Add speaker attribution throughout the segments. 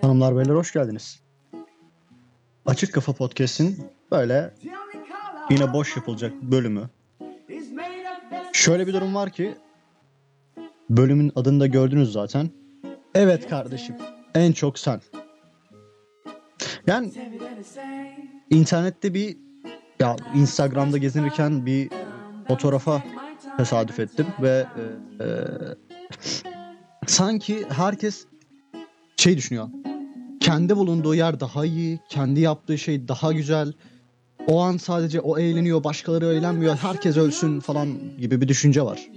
Speaker 1: Hanımlar beyler hoş geldiniz. Açık Kafa Podcast'in böyle yine boş yapılacak bölümü. Şöyle bir durum var ki bölümün adını da gördünüz zaten. Evet kardeşim en çok sen. Yani internette bir ya Instagram'da gezinirken bir fotoğrafa tesadüf ettim ve e, e, sanki herkes şey düşünüyor. Kendi bulunduğu yer daha iyi, kendi yaptığı şey daha güzel. O an sadece o eğleniyor, başkaları eğlenmiyor. Herkes ölsün falan gibi bir düşünce var.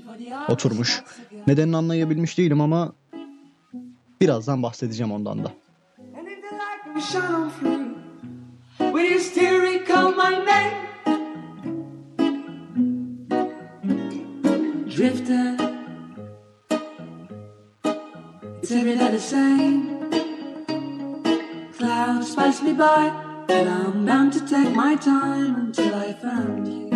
Speaker 1: Oturmuş. Nedenini anlayabilmiş değilim ama birazdan bahsedeceğim ondan da.
Speaker 2: Will you still recall? Drifter, it's every day the same. Clouds pass me by, and I'm bound to take my time until I found you.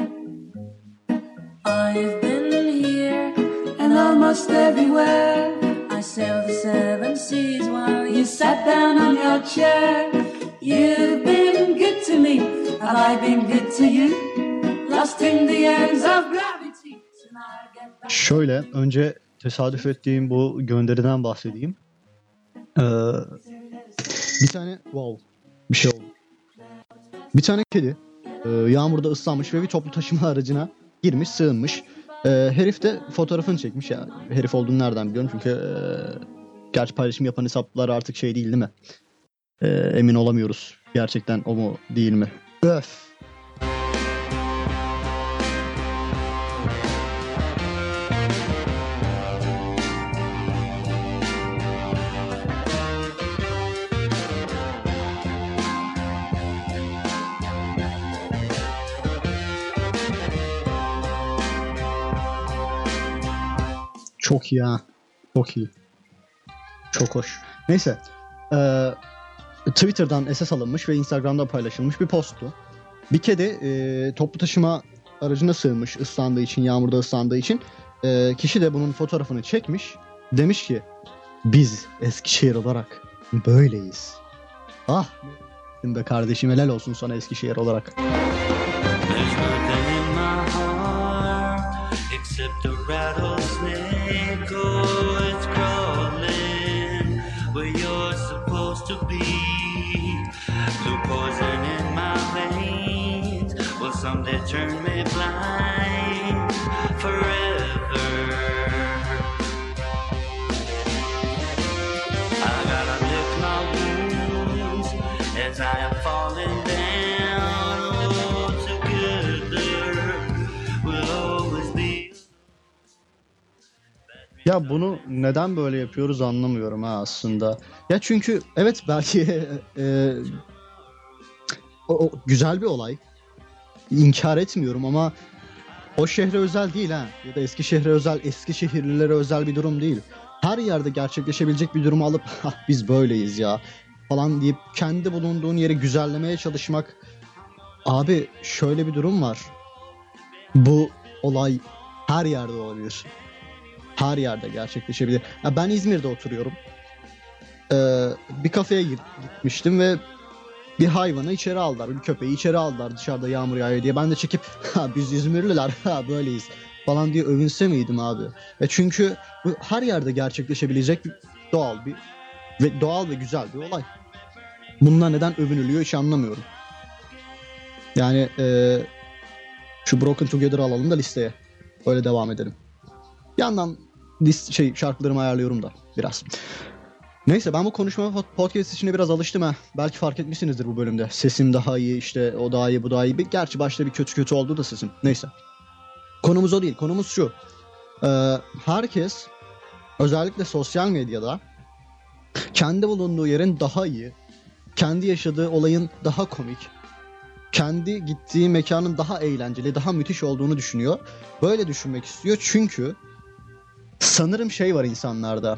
Speaker 2: I've been here and almost everywhere. I sailed the seven seas while you sat down on your chair. You've been good to me. Have I been good to you? Lost in the ends of gravity.
Speaker 1: Şöyle önce tesadüf ettiğim bu gönderiden bahsedeyim. Ee, bir tane wow bir şey oldu. Bir tane kedi e, yağmurda ıslanmış ve bir toplu taşıma aracına girmiş sığınmış. E, herif de fotoğrafını çekmiş ya. Herif olduğunu nereden biliyorum çünkü e, gerçi paylaşım yapan hesaplar artık şey değil değil mi? E, emin olamıyoruz gerçekten o mu değil mi? Öf. Çok iyi ha. Çok iyi. Çok hoş. Neyse. Ee, Twitter'dan SS alınmış ve Instagram'da paylaşılmış bir posttu. Bir kedi e, toplu taşıma aracına sığınmış ıslandığı için, yağmurda ıslandığı için. E, kişi de bunun fotoğrafını çekmiş. Demiş ki biz Eskişehir olarak böyleyiz. Ah be kardeşim helal olsun sana Eskişehir olarak.
Speaker 3: There's except a rattlesnake. Oh, it's crawling where you're supposed to be. Blue poison in my veins will someday turn me blind forever.
Speaker 1: Ya bunu neden böyle yapıyoruz anlamıyorum ha aslında. Ya çünkü evet belki e, o, o güzel bir olay. İnkar etmiyorum ama o şehre özel değil ha. Ya da eski şehre özel, eski şehirlilere özel bir durum değil. Her yerde gerçekleşebilecek bir durumu alıp "Hah, biz böyleyiz ya falan deyip kendi bulunduğun yeri güzellemeye çalışmak. Abi şöyle bir durum var. Bu olay her yerde olabilir her yerde gerçekleşebilir. Ya ben İzmir'de oturuyorum. Ee, bir kafeye git- gitmiştim ve bir hayvanı içeri aldılar. Bir köpeği içeri aldılar dışarıda yağmur yağıyor diye. Ben de çekip ha biz İzmirliler ha böyleyiz falan diye övünse miydim abi? E çünkü bu her yerde gerçekleşebilecek bir doğal bir ve doğal ve güzel bir olay. Bunlar neden övünülüyor hiç anlamıyorum. Yani e, şu Broken Together alalım da listeye. Öyle devam edelim. Yandan list, şey şarkılarımı ayarlıyorum da biraz. Neyse ben bu konuşma pod- podcast içine biraz alıştım ha. Belki fark etmişsinizdir bu bölümde. Sesim daha iyi işte o daha iyi bu daha iyi. Gerçi başta bir kötü kötü oldu da sesim. Neyse. Konumuz o değil. Konumuz şu. Ee, herkes özellikle sosyal medyada kendi bulunduğu yerin daha iyi, kendi yaşadığı olayın daha komik, kendi gittiği mekanın daha eğlenceli, daha müthiş olduğunu düşünüyor. Böyle düşünmek istiyor çünkü sanırım şey var insanlarda.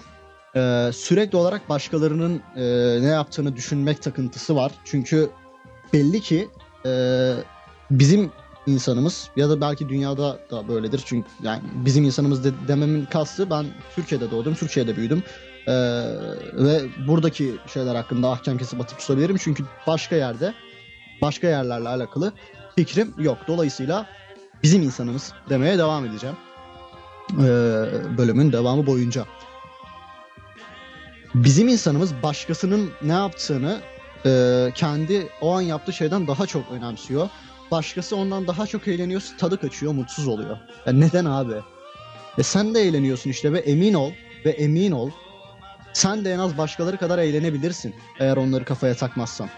Speaker 1: Ee, sürekli olarak başkalarının e, ne yaptığını düşünmek takıntısı var. Çünkü belli ki e, bizim insanımız ya da belki dünyada da böyledir. Çünkü yani bizim insanımız de, dememin kastı ben Türkiye'de doğdum, Türkiye'de büyüdüm. Ee, ve buradaki şeyler hakkında ahkam kesip atıp tutabilirim. Çünkü başka yerde, başka yerlerle alakalı fikrim yok. Dolayısıyla bizim insanımız demeye devam edeceğim. Ee, bölümün devamı boyunca. Bizim insanımız başkasının ne yaptığını e, kendi o an yaptığı şeyden daha çok önemsiyor. Başkası ondan daha çok eğleniyor, tadı kaçıyor, mutsuz oluyor. Ya neden abi? E sen de eğleniyorsun işte ve emin ol ve emin ol sen de en az başkaları kadar eğlenebilirsin eğer onları kafaya takmazsan.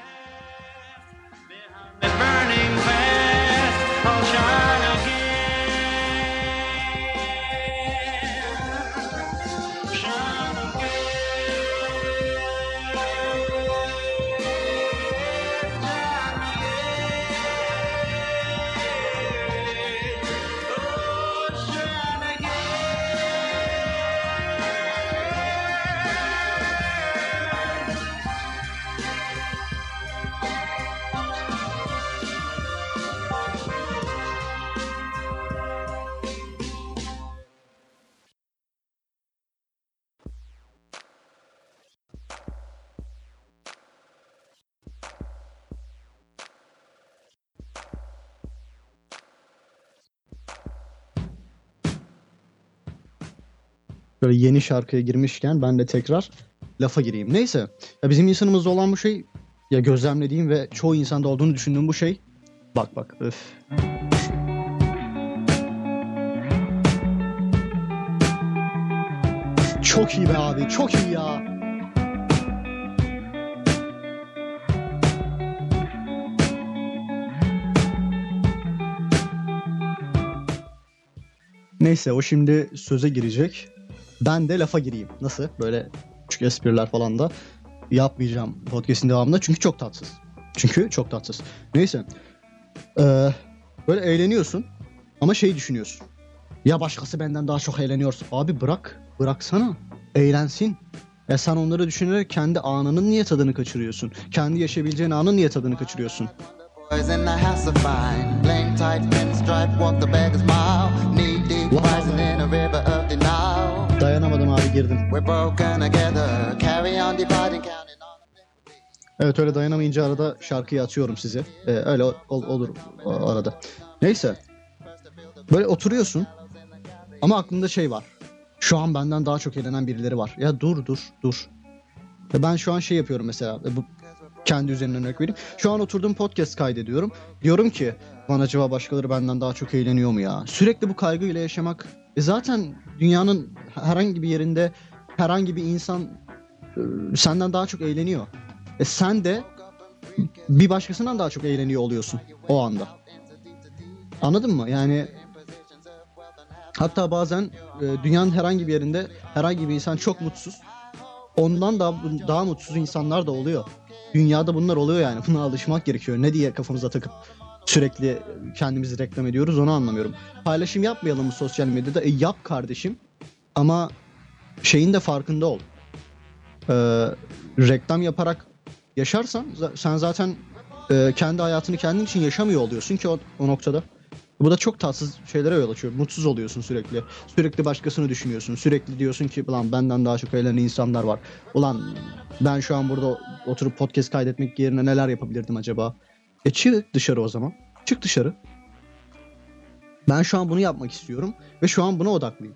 Speaker 1: Böyle yeni şarkıya girmişken ben de tekrar lafa gireyim. Neyse. Ya bizim insanımızda olan bu şey ya gözlemlediğim ve çoğu insanda olduğunu düşündüğüm bu şey. Bak bak öf. Çok iyi be abi. Çok iyi ya. Neyse o şimdi söze girecek. Ben de lafa gireyim. Nasıl? Böyle küçük espriler falan da yapmayacağım podcast'in devamında. Çünkü çok tatsız. Çünkü çok tatsız. Neyse. Ee, böyle eğleniyorsun ama şey düşünüyorsun. Ya başkası benden daha çok eğleniyorsa. Abi bırak. Bıraksana. Eğlensin. Ya sen onları düşünerek kendi anının niye tadını kaçırıyorsun? Kendi yaşayabileceğin anın niye tadını kaçırıyorsun?
Speaker 4: Denial.
Speaker 1: Dayanamadım abi girdim. Evet öyle dayanamayınca arada şarkıyı atıyorum size. Ee, öyle ol- olur o arada. Neyse. Böyle oturuyorsun ama aklında şey var. Şu an benden daha çok eğlenen birileri var. Ya dur dur dur. Ya ben şu an şey yapıyorum mesela. e, Bu kendi üzerinden örnek vereyim. Şu an oturdum podcast kaydediyorum. Diyorum ki lan acaba başkaları benden daha çok eğleniyor mu ya? Sürekli bu kaygıyla yaşamak. E zaten dünyanın herhangi bir yerinde herhangi bir insan e, senden daha çok eğleniyor. E sen de bir başkasından daha çok eğleniyor oluyorsun o anda. Anladın mı? Yani hatta bazen e, dünyanın herhangi bir yerinde herhangi bir insan çok mutsuz. Ondan daha daha mutsuz insanlar da oluyor. Dünyada bunlar oluyor yani. Buna alışmak gerekiyor. Ne diye kafamıza takıp sürekli kendimizi reklam ediyoruz onu anlamıyorum. Paylaşım yapmayalım mı sosyal medyada? E yap kardeşim. Ama şeyin de farkında ol. Ee, reklam yaparak yaşarsan sen zaten e, kendi hayatını kendin için yaşamıyor oluyorsun ki o, o noktada. Bu da çok tatsız şeylere yol açıyor. Mutsuz oluyorsun sürekli. Sürekli başkasını düşünüyorsun. Sürekli diyorsun ki ulan benden daha çok eğlenen insanlar var. Ulan ben şu an burada oturup podcast kaydetmek yerine neler yapabilirdim acaba? E çık dışarı o zaman. Çık dışarı. Ben şu an bunu yapmak istiyorum ve şu an buna odaklıyım.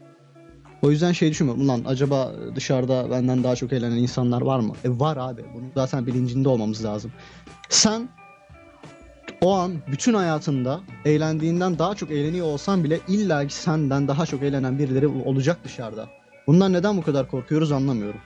Speaker 1: O yüzden şey düşünmüyorum. Ulan acaba dışarıda benden daha çok eğlenen insanlar var mı? E var abi. Bunun zaten bilincinde olmamız lazım. Sen o an bütün hayatında eğlendiğinden daha çok eğleniyor olsan bile illa ki senden daha çok eğlenen birileri olacak dışarıda. Bundan neden bu kadar korkuyoruz anlamıyorum.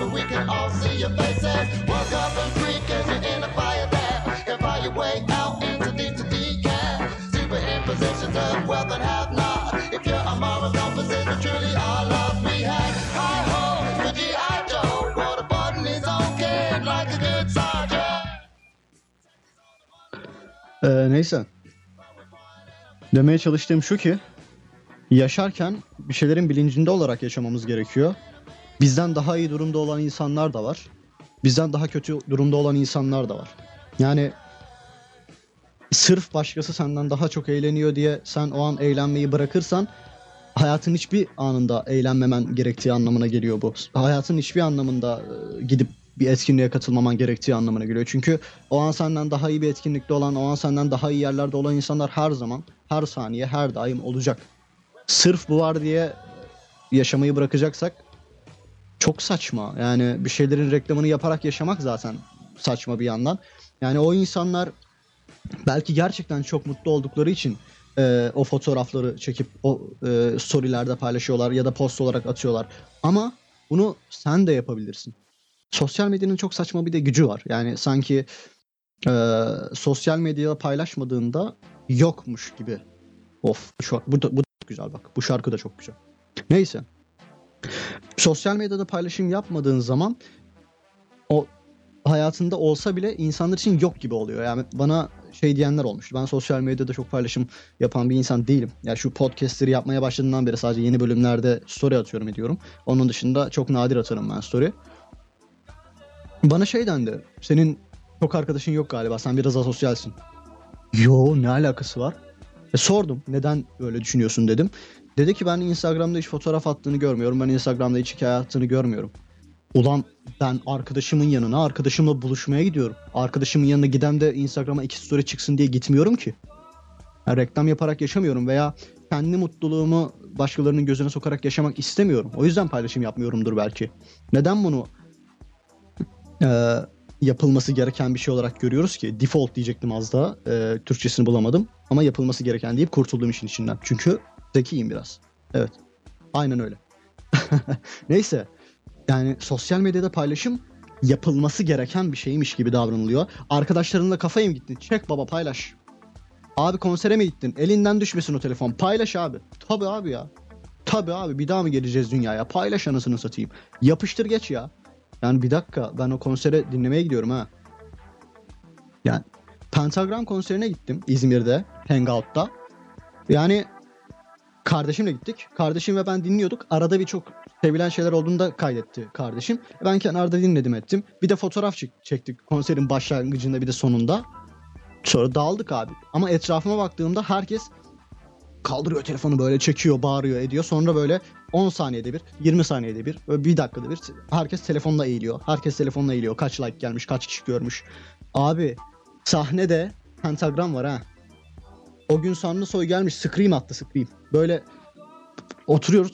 Speaker 4: but we can all see your faces. Walk up and creak in a fire that can find your way out into deep to decay. Superimpositions of wealth and have not. If you're a moral opposition, truly all love we have. Hi ho, the G.I. Joe. Waterboarding his own kid like a good sergeant.
Speaker 1: Ee, neyse. Demeye çalıştığım şu ki yaşarken bir şeylerin bilincinde olarak yaşamamız gerekiyor. Bizden daha iyi durumda olan insanlar da var. Bizden daha kötü durumda olan insanlar da var. Yani sırf başkası senden daha çok eğleniyor diye sen o an eğlenmeyi bırakırsan hayatın hiçbir anında eğlenmemen gerektiği anlamına geliyor bu. Hayatın hiçbir anlamında e, gidip bir etkinliğe katılmaman gerektiği anlamına geliyor. Çünkü o an senden daha iyi bir etkinlikte olan, o an senden daha iyi yerlerde olan insanlar her zaman, her saniye, her daim olacak. Sırf bu var diye yaşamayı bırakacaksak çok saçma. Yani bir şeylerin reklamını yaparak yaşamak zaten saçma bir yandan. Yani o insanlar belki gerçekten çok mutlu oldukları için e, o fotoğrafları çekip o e, storylerde paylaşıyorlar ya da post olarak atıyorlar. Ama bunu sen de yapabilirsin. Sosyal medyanın çok saçma bir de gücü var. Yani sanki e, sosyal medyada paylaşmadığında yokmuş gibi. Of şu, bu, da, bu da güzel bak. Bu şarkı da çok güzel. Neyse. Sosyal medyada paylaşım yapmadığın zaman o hayatında olsa bile insanlar için yok gibi oluyor. Yani bana şey diyenler olmuştu. Ben sosyal medyada çok paylaşım yapan bir insan değilim. Yani şu podcastleri yapmaya başladığımdan beri sadece yeni bölümlerde story atıyorum ediyorum. Onun dışında çok nadir atarım ben story. Bana şey dendi. Senin çok arkadaşın yok galiba. Sen biraz asosyalsin. Yo ne alakası var? E, sordum. Neden öyle düşünüyorsun dedim. Dedi ki ben Instagram'da hiç fotoğraf attığını görmüyorum. Ben Instagram'da hiç hikaye attığını görmüyorum. Ulan ben arkadaşımın yanına arkadaşımla buluşmaya gidiyorum. Arkadaşımın yanına giden de Instagram'a iki story çıksın diye gitmiyorum ki. Yani reklam yaparak yaşamıyorum veya kendi mutluluğumu başkalarının gözüne sokarak yaşamak istemiyorum. O yüzden paylaşım yapmıyorumdur belki. Neden bunu e, yapılması gereken bir şey olarak görüyoruz ki? Default diyecektim az daha. E, Türkçesini bulamadım. Ama yapılması gereken deyip kurtulduğum işin içinden. Çünkü zekiyim biraz. Evet. Aynen öyle. Neyse. Yani sosyal medyada paylaşım yapılması gereken bir şeymiş gibi davranılıyor. Arkadaşlarınla kafaya mı gittin? Çek baba paylaş. Abi konsere mi gittin? Elinden düşmesin o telefon. Paylaş abi. Tabi abi ya. Tabi abi bir daha mı geleceğiz dünyaya? Paylaş anasını satayım. Yapıştır geç ya. Yani bir dakika ben o konsere dinlemeye gidiyorum ha. Yani Pentagram konserine gittim İzmir'de Hangout'ta. Yani kardeşimle gittik. Kardeşim ve ben dinliyorduk. Arada bir çok sevilen şeyler olduğunu da kaydetti kardeşim. Ben kenarda dinledim ettim. Bir de fotoğraf çek- çektik konserin başlangıcında bir de sonunda. Sonra dağıldık abi. Ama etrafıma baktığımda herkes kaldırıyor telefonu böyle çekiyor, bağırıyor, ediyor. Sonra böyle 10 saniyede bir, 20 saniyede bir, böyle bir dakikada bir herkes telefonla eğiliyor. Herkes telefonla eğiliyor. Kaç like gelmiş, kaç kişi görmüş. Abi sahnede pentagram var ha. O gün Sanlı Soy gelmiş scream attı scream. Böyle oturuyoruz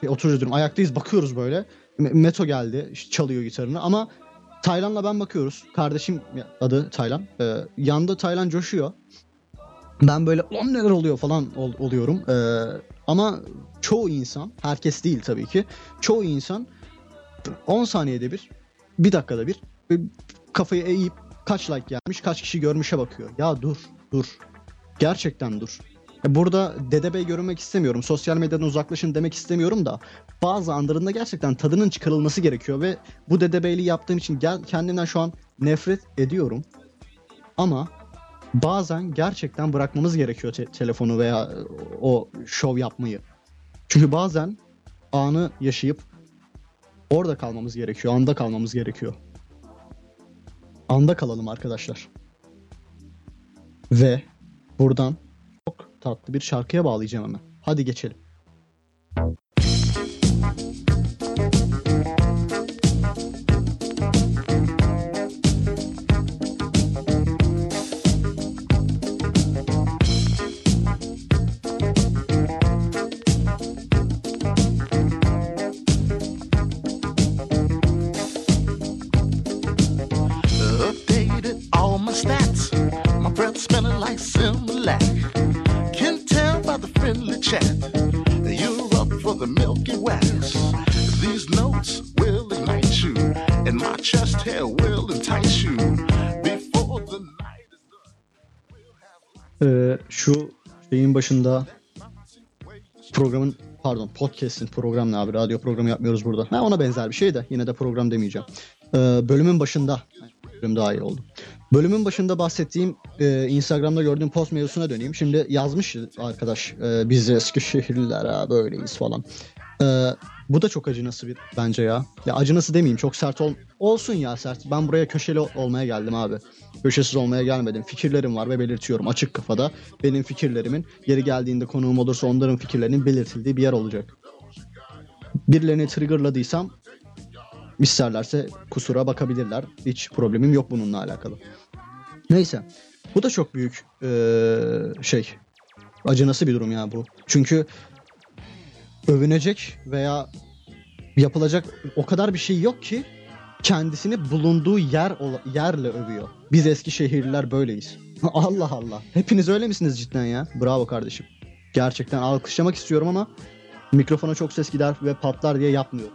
Speaker 1: şey, oturuyoruz diyorum ayaktayız bakıyoruz böyle. Me- Meto geldi çalıyor gitarını ama Taylan'la ben bakıyoruz. Kardeşim adı Taylan. Ee, yanda Taylan coşuyor. Ben böyle ulan neler oluyor falan ol- oluyorum. Ee, ama çoğu insan, herkes değil tabii ki. Çoğu insan 10 saniyede bir, bir dakikada bir kafayı eğip kaç like gelmiş, kaç kişi görmüşe bakıyor. Ya dur, dur. Gerçekten dur. E, Burada dedebey görünmek istemiyorum. Sosyal medyadan uzaklaşın demek istemiyorum da bazı anlarında gerçekten tadının çıkarılması gerekiyor ve bu dedebeyliği yaptığım için gel, kendimden şu an nefret ediyorum. Ama bazen gerçekten bırakmamız gerekiyor te- telefonu veya e, o şov yapmayı. Çünkü bazen anı yaşayıp orada kalmamız gerekiyor, anda kalmamız gerekiyor. Anda kalalım arkadaşlar. Ve buradan çok tatlı bir şarkıya bağlayacağım hemen. Hadi geçelim.
Speaker 4: Milky Wax. These notes will ignite you, and my chest hair will entice you. Before the night is done.
Speaker 1: Ee, şu şeyin başında programın pardon podcast'in program abi radyo programı yapmıyoruz burada. Ha, ona benzer bir şey de yine de program demeyeceğim. Ee, bölümün başında bölüm daha iyi oldu. Bölümün başında bahsettiğim e, Instagram'da gördüğüm post mevzusuna döneyim. Şimdi yazmış arkadaş e, biz Eskişehirliler ha böyleyiz falan. E, bu da çok acınası bir bence ya. Ya acınası demeyeyim çok sert ol olsun ya sert. Ben buraya köşeli ol- olmaya geldim abi. Köşesiz olmaya gelmedim. Fikirlerim var ve belirtiyorum açık kafada. Benim fikirlerimin yeri geldiğinde konuğum olursa onların fikirlerinin belirtildiği bir yer olacak. Birilerini triggerladıysam isterlerse kusura bakabilirler. Hiç problemim yok bununla alakalı. Neyse. Bu da çok büyük eee, şey. Acınası bir durum ya bu. Çünkü övünecek veya yapılacak o kadar bir şey yok ki kendisini bulunduğu yer yerle övüyor. Biz Eskişehirliler böyleyiz. Allah Allah. Hepiniz öyle misiniz cidden ya? Bravo kardeşim. Gerçekten alkışlamak istiyorum ama mikrofona çok ses gider ve patlar diye yapmıyorum.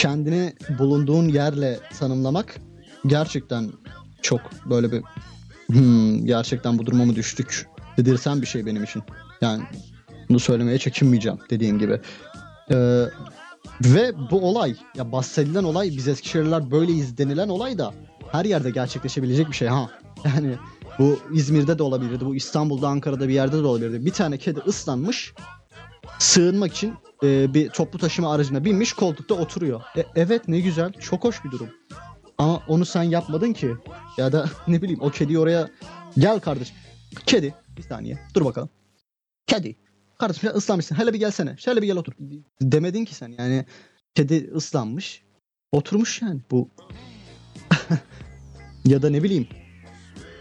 Speaker 1: Kendini bulunduğun yerle tanımlamak gerçekten çok böyle bir hmm, gerçekten bu duruma mı düştük dedirsen bir şey benim için. Yani bunu söylemeye çekinmeyeceğim dediğim gibi. Ee, ve bu olay ya bahsedilen olay biz Eskişehirliler böyleyiz denilen olay da her yerde gerçekleşebilecek bir şey ha. Yani bu İzmir'de de olabilirdi, bu İstanbul'da, Ankara'da bir yerde de olabilirdi. Bir tane kedi ıslanmış, sığınmak için e, bir toplu taşıma aracına binmiş koltukta oturuyor. E, evet ne güzel çok hoş bir durum. Ama onu sen yapmadın ki. Ya da ne bileyim o kediyi oraya gel kardeşim. Kedi bir saniye dur bakalım. Kedi. Kardeşim sen ıslanmışsın hele bir gelsene. Şöyle bir gel otur. Demedin ki sen yani. Kedi ıslanmış. Oturmuş yani bu. ya da ne bileyim.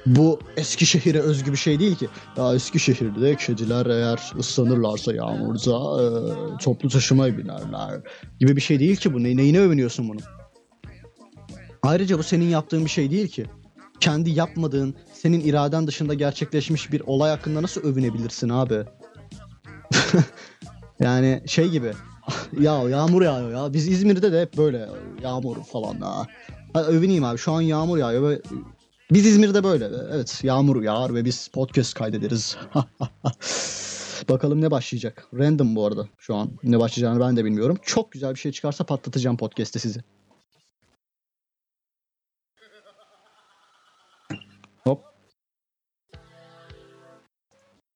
Speaker 1: Bu Eskişehir'e özgü bir şey değil ki. Ya Eskişehir'de kediler eğer ıslanırlarsa yağmurda e, toplu taşımaya binerler gibi bir şey değil ki bu. Ne, neyine övünüyorsun bunu? Ayrıca bu senin yaptığın bir şey değil ki. Kendi yapmadığın, senin iraden dışında gerçekleşmiş bir olay hakkında nasıl övünebilirsin abi? yani şey gibi. ya yağmur yağıyor ya. Biz İzmir'de de hep böyle yağmur falan ha. Ha, övüneyim abi şu an yağmur yağıyor ve biz İzmir'de böyle. Evet yağmur yağar ve biz podcast kaydederiz. Bakalım ne başlayacak. Random bu arada şu an. Ne başlayacağını ben de bilmiyorum. Çok güzel bir şey çıkarsa patlatacağım podcast'te sizi. Hop.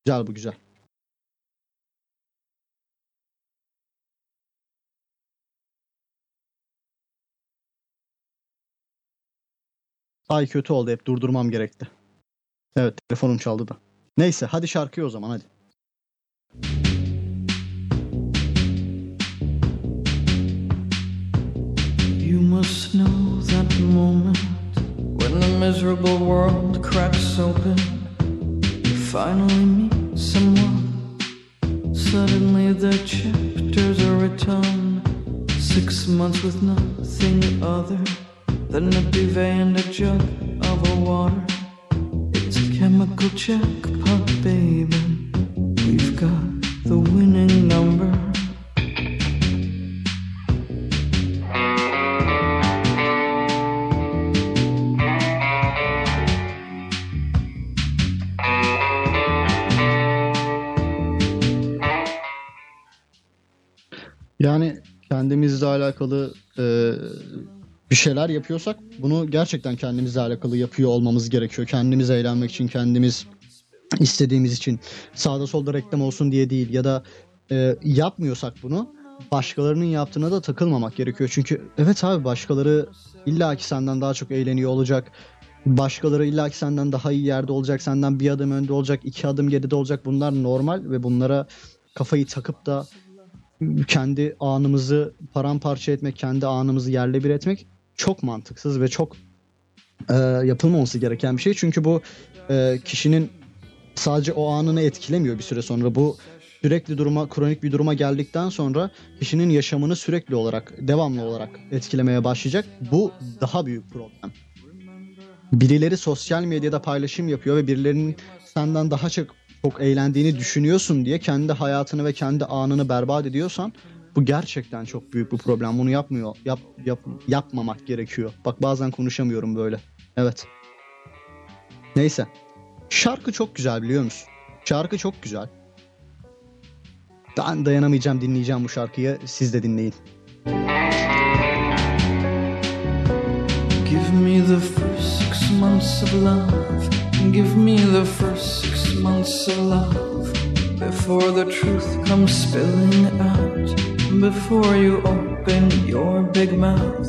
Speaker 1: Güzel bu güzel. Ay kötü oldu hep durdurmam gerekti. Evet telefonum çaldı da. Neyse hadi şarkıya o zaman hadi.
Speaker 5: You must know that moment when the miserable world cracks open. You finally meet someone. Suddenly the chapters are written. Six months with nothing other than a duvet and jug of water. It's a chemical jackpot, baby. We've got the winning number.
Speaker 1: Yani kendimizle alakalı e, bir şeyler yapıyorsak bunu gerçekten kendimizle alakalı yapıyor olmamız gerekiyor. Kendimiz eğlenmek için, kendimiz istediğimiz için sağda solda reklam olsun diye değil ya da e, yapmıyorsak bunu başkalarının yaptığına da takılmamak gerekiyor. Çünkü evet abi başkaları illaki senden daha çok eğleniyor olacak. Başkaları illaki senden daha iyi yerde olacak, senden bir adım önde olacak, iki adım geride olacak. Bunlar normal ve bunlara kafayı takıp da kendi anımızı paramparça etmek, kendi anımızı yerle bir etmek çok mantıksız ve çok e, yapılmaması gereken bir şey. Çünkü bu e, kişinin sadece o anını etkilemiyor bir süre sonra. Bu sürekli duruma, kronik bir duruma geldikten sonra kişinin yaşamını sürekli olarak, devamlı olarak etkilemeye başlayacak. Bu daha büyük problem. birileri sosyal medyada paylaşım yapıyor ve birilerinin senden daha çok çok eğlendiğini düşünüyorsun diye kendi hayatını ve kendi anını berbat ediyorsan bu gerçekten çok büyük bir problem. Bunu yapmıyor. Yap, yap, yapmamak gerekiyor. Bak bazen konuşamıyorum böyle. Evet. Neyse. Şarkı çok güzel biliyor musun? Şarkı çok güzel. Ben dayanamayacağım dinleyeceğim bu şarkıyı. Siz de dinleyin.
Speaker 5: Give me the first six months of love. Give me the first six months of love. Before the truth comes spilling out. Before you open your big mouth.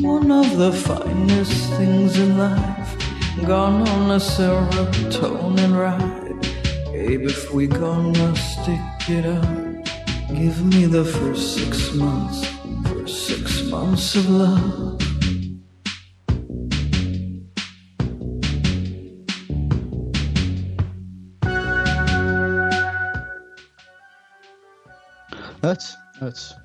Speaker 5: One of the finest things in life. Gone on a serotonin ride. Babe, if we gonna stick it out. Give me the first six months. First six months of love.
Speaker 1: Evet, evet.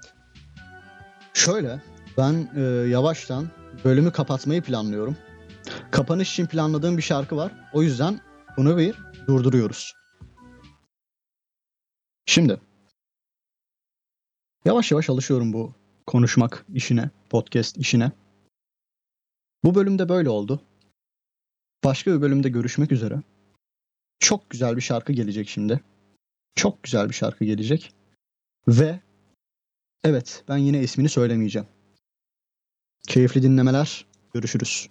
Speaker 1: Şöyle, ben e, yavaştan bölümü kapatmayı planlıyorum. Kapanış için planladığım bir şarkı var. O yüzden bunu bir durduruyoruz. Şimdi, yavaş yavaş alışıyorum bu konuşmak işine, podcast işine. Bu bölümde böyle oldu. Başka bir bölümde görüşmek üzere. Çok güzel bir şarkı gelecek şimdi. Çok güzel bir şarkı gelecek. Ve evet ben yine ismini söylemeyeceğim. Keyifli dinlemeler. Görüşürüz.